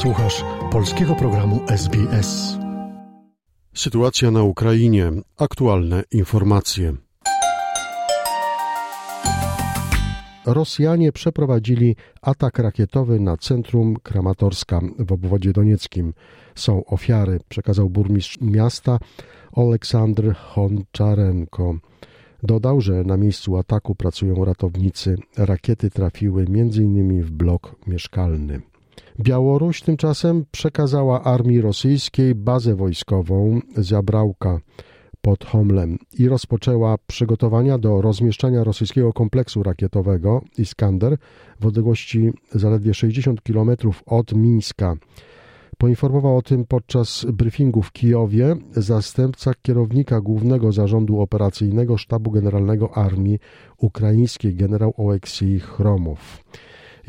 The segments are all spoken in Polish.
Słuchasz polskiego programu SBS. Sytuacja na Ukrainie. Aktualne informacje. Rosjanie przeprowadzili atak rakietowy na centrum Kramatorska w obwodzie donieckim. Są ofiary, przekazał burmistrz miasta Oleksandr Honczarenko. Dodał, że na miejscu ataku pracują ratownicy. Rakiety trafiły m.in. w blok mieszkalny. Białoruś tymczasem przekazała armii rosyjskiej bazę wojskową Zabrałka pod Homlem i rozpoczęła przygotowania do rozmieszczania rosyjskiego kompleksu rakietowego Iskander w odległości zaledwie 60 km od Mińska. Poinformował o tym podczas briefingu w Kijowie zastępca kierownika Głównego Zarządu Operacyjnego Sztabu Generalnego Armii Ukraińskiej generał Oleksij Chromow.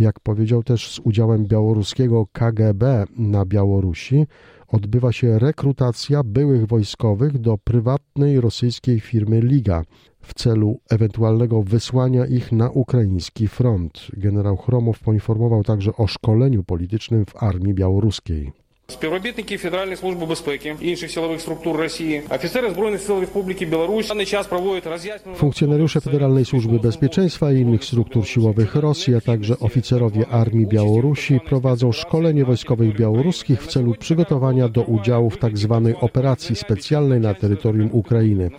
Jak powiedział też z udziałem białoruskiego KGB na Białorusi, odbywa się rekrutacja byłych wojskowych do prywatnej rosyjskiej firmy Liga w celu ewentualnego wysłania ich na ukraiński front. Generał Chromow poinformował także o szkoleniu politycznym w armii białoruskiej. Співробітники Федеральної служби безпеки і інших силових структур Росії, офіцери збройних сил Республіки Білорусь на даний час проводять роз'яснювальну Funkcjonariusze Federalnej Służby Bezpieczeństwa i innych struktur siłowych Rosji, a także oficerowie Armii Białorusi prowadzą szkolenie wojskowych białoruskich w celu przygotowania do udziału w tzw. operacji specjalnej na terytorium Ukrainy.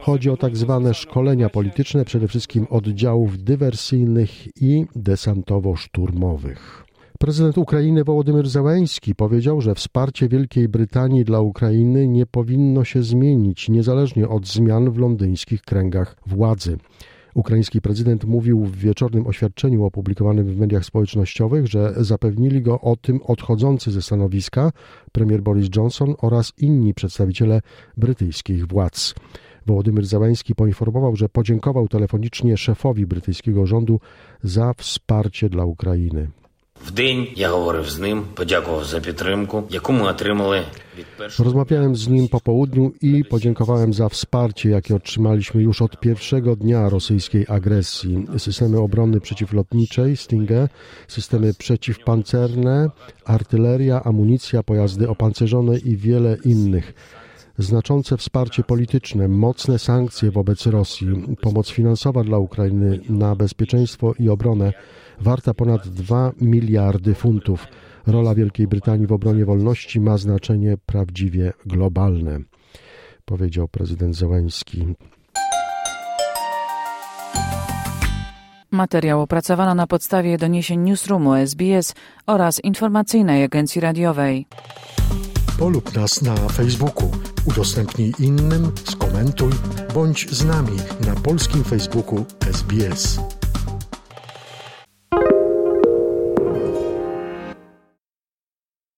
Chodzi o tak zwane szkolenia polityczne, przede wszystkim oddziałów dywersyjnych i desantowo-szturmowych. Prezydent Ukrainy Wołodymyr Zełenski powiedział, że wsparcie Wielkiej Brytanii dla Ukrainy nie powinno się zmienić, niezależnie od zmian w londyńskich kręgach władzy. Ukraiński prezydent mówił w wieczornym oświadczeniu opublikowanym w mediach społecznościowych, że zapewnili go o tym odchodzący ze stanowiska premier Boris Johnson oraz inni przedstawiciele brytyjskich władz. Wołodymyr Zełański poinformował, że podziękował telefonicznie szefowi brytyjskiego rządu za wsparcie dla Ukrainy. В день я говорив з ним, подякував за підтримку, яку ми отримали від першого. Rozmawiałem z nim po południu i podziękowałem za wsparcie, jakie otrzymaliśmy już od pierwszego dnia rosyjskiej agresji. Systemy obrony przeciwlotniczej Stinger, systemy przeciwpancerne, artyleria, amunicja, pojazdy opancerzone i wiele innych. Znaczące wsparcie polityczne, mocne sankcje wobec Rosji, pomoc finansowa dla Ukrainy na bezpieczeństwo i obronę warta ponad 2 miliardy funtów. Rola Wielkiej Brytanii w obronie wolności ma znaczenie prawdziwie globalne, powiedział prezydent Zełański. Materiał opracowano na podstawie doniesień Newsroomu SBS oraz informacyjnej agencji radiowej. Polub nas na Facebooku, udostępnij innym, skomentuj, bądź z nami na polskim Facebooku SBS.